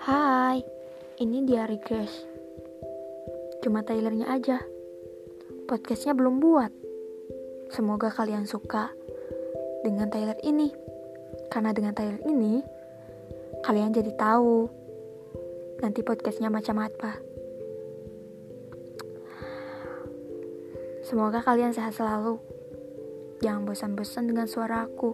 Hai, ini dia Grace. Cuma trailernya aja. Podcastnya belum buat. Semoga kalian suka dengan trailer ini. Karena dengan trailer ini, kalian jadi tahu nanti podcastnya macam apa. Semoga kalian sehat selalu. Jangan bosan-bosan dengan suara aku.